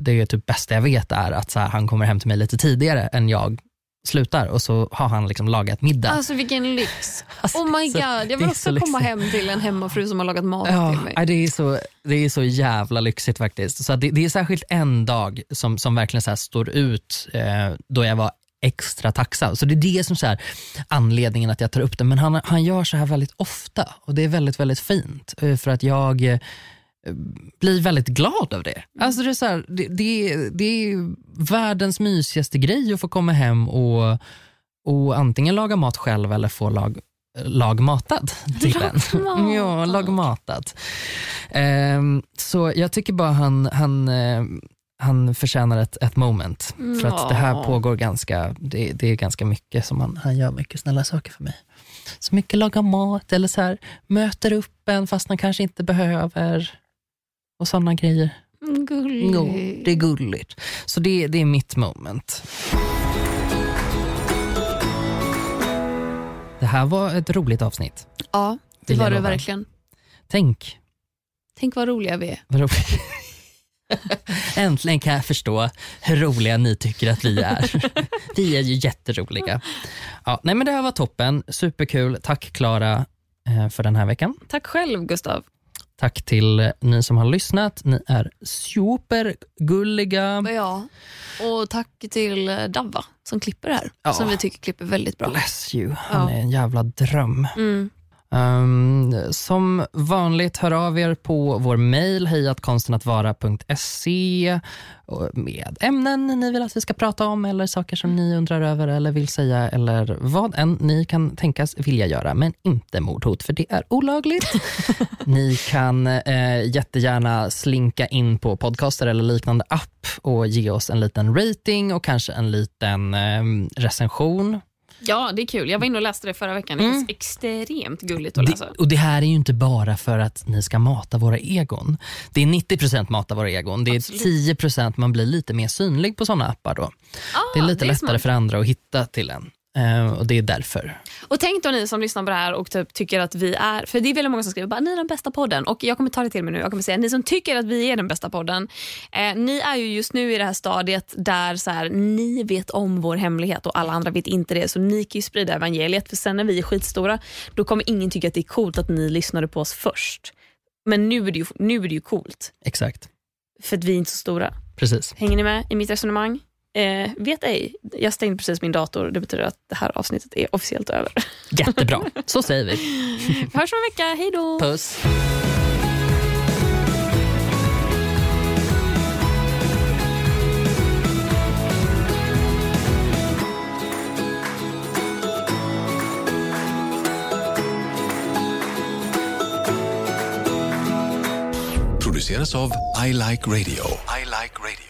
Det är typ bästa jag vet är att så här, han kommer hem till mig lite tidigare än jag slutar och så har han liksom lagat middag. Alltså vilken lyx. Alltså, Oh my god, jag vill är också så komma lyxigt. hem till en hemmafru som har lagat mat Ja, till mig. det, är så, det är så jävla lyxigt faktiskt. Så det, det är särskilt en dag som, som verkligen så står ut eh, då jag var extra tacksam. Så det är det som så här, anledningen att jag tar upp det. Men han, han gör så här väldigt ofta och det är väldigt, väldigt fint. eh, För att jag eh, blir väldigt glad av det. Alltså det, är så här, det, det, det är världens mysigaste grej att få komma hem och, och antingen laga mat själv eller få lag, lagmatad till en. Lagmatad. ja, lagmatad. Ehm, så jag tycker bara han, han, eh, han förtjänar ett, ett moment. För att det här pågår ganska, det, det är ganska mycket som han, han gör mycket snälla saker för mig. Så mycket laga mat eller så här, möter upp en fast han kanske inte behöver. Och sådana grejer. Mm, Gullig. Jo, det är gulligt. Så det, det är mitt moment. Det här var ett roligt avsnitt. Ja, det var det verkligen. Tänk Tänk vad roliga vi är. Äntligen kan jag förstå hur roliga ni tycker att vi är. Vi är ju jätteroliga. Ja, nej men det här var toppen. Superkul. Tack Klara eh, för den här veckan. Tack själv Gustav. Tack till eh, ni som har lyssnat. Ni är supergulliga. Ja. Och tack till eh, Davva som klipper det här. Ja. Som vi tycker klipper väldigt bra. Bless you. Han Ja. är en jävla dröm. Mm. Um, som vanligt, hör av er på vår mejl hejatkonstenattvara.se med ämnen ni vill att vi ska prata om eller saker som ni undrar över eller vill säga eller vad än ni kan tänkas vilja göra, men inte mordhot för det är olagligt. ni kan eh, jättegärna slinka in på podcaster eller liknande app och ge oss en liten rating och kanske en liten eh, recension. Ja, det är kul. Jag var inne och läste det förra veckan. Det känns extremt gulligt att läsa. Det, och det här är ju inte bara för att ni ska mata våra egon. Det är 90% mata våra egon. Det är Absolut. 10% man blir lite mer synlig på sådana appar då. Ah, Det är lite lättare smart. för andra att hitta till en. Eh, och det är därför. Och tänk då ni som lyssnar på det här och typ tycker att vi är, för det är väldigt många som skriver bara ni är den bästa podden och jag kommer ta det till mig nu. Jag kommer säga ni som tycker att vi är den bästa podden, eh, ni är ju just nu i det här stadiet där så här, ni vet om vår hemlighet och alla andra vet inte det så ni kan ju sprida evangeliet för sen när vi är skitstora då kommer ingen tycka att det är coolt att ni lyssnade på oss först. Men nu är det ju, nu är det ju coolt Exakt. för att vi är inte så stora. Precis. Hänger ni med i mitt resonemang? Eh, vet ej, jag stängde precis min dator. Det betyder att det här avsnittet är officiellt över. Jättebra. Så säger vi. Vi hörs om en vecka, hej då! Puss. Produceras av I Like Radio. I like radio.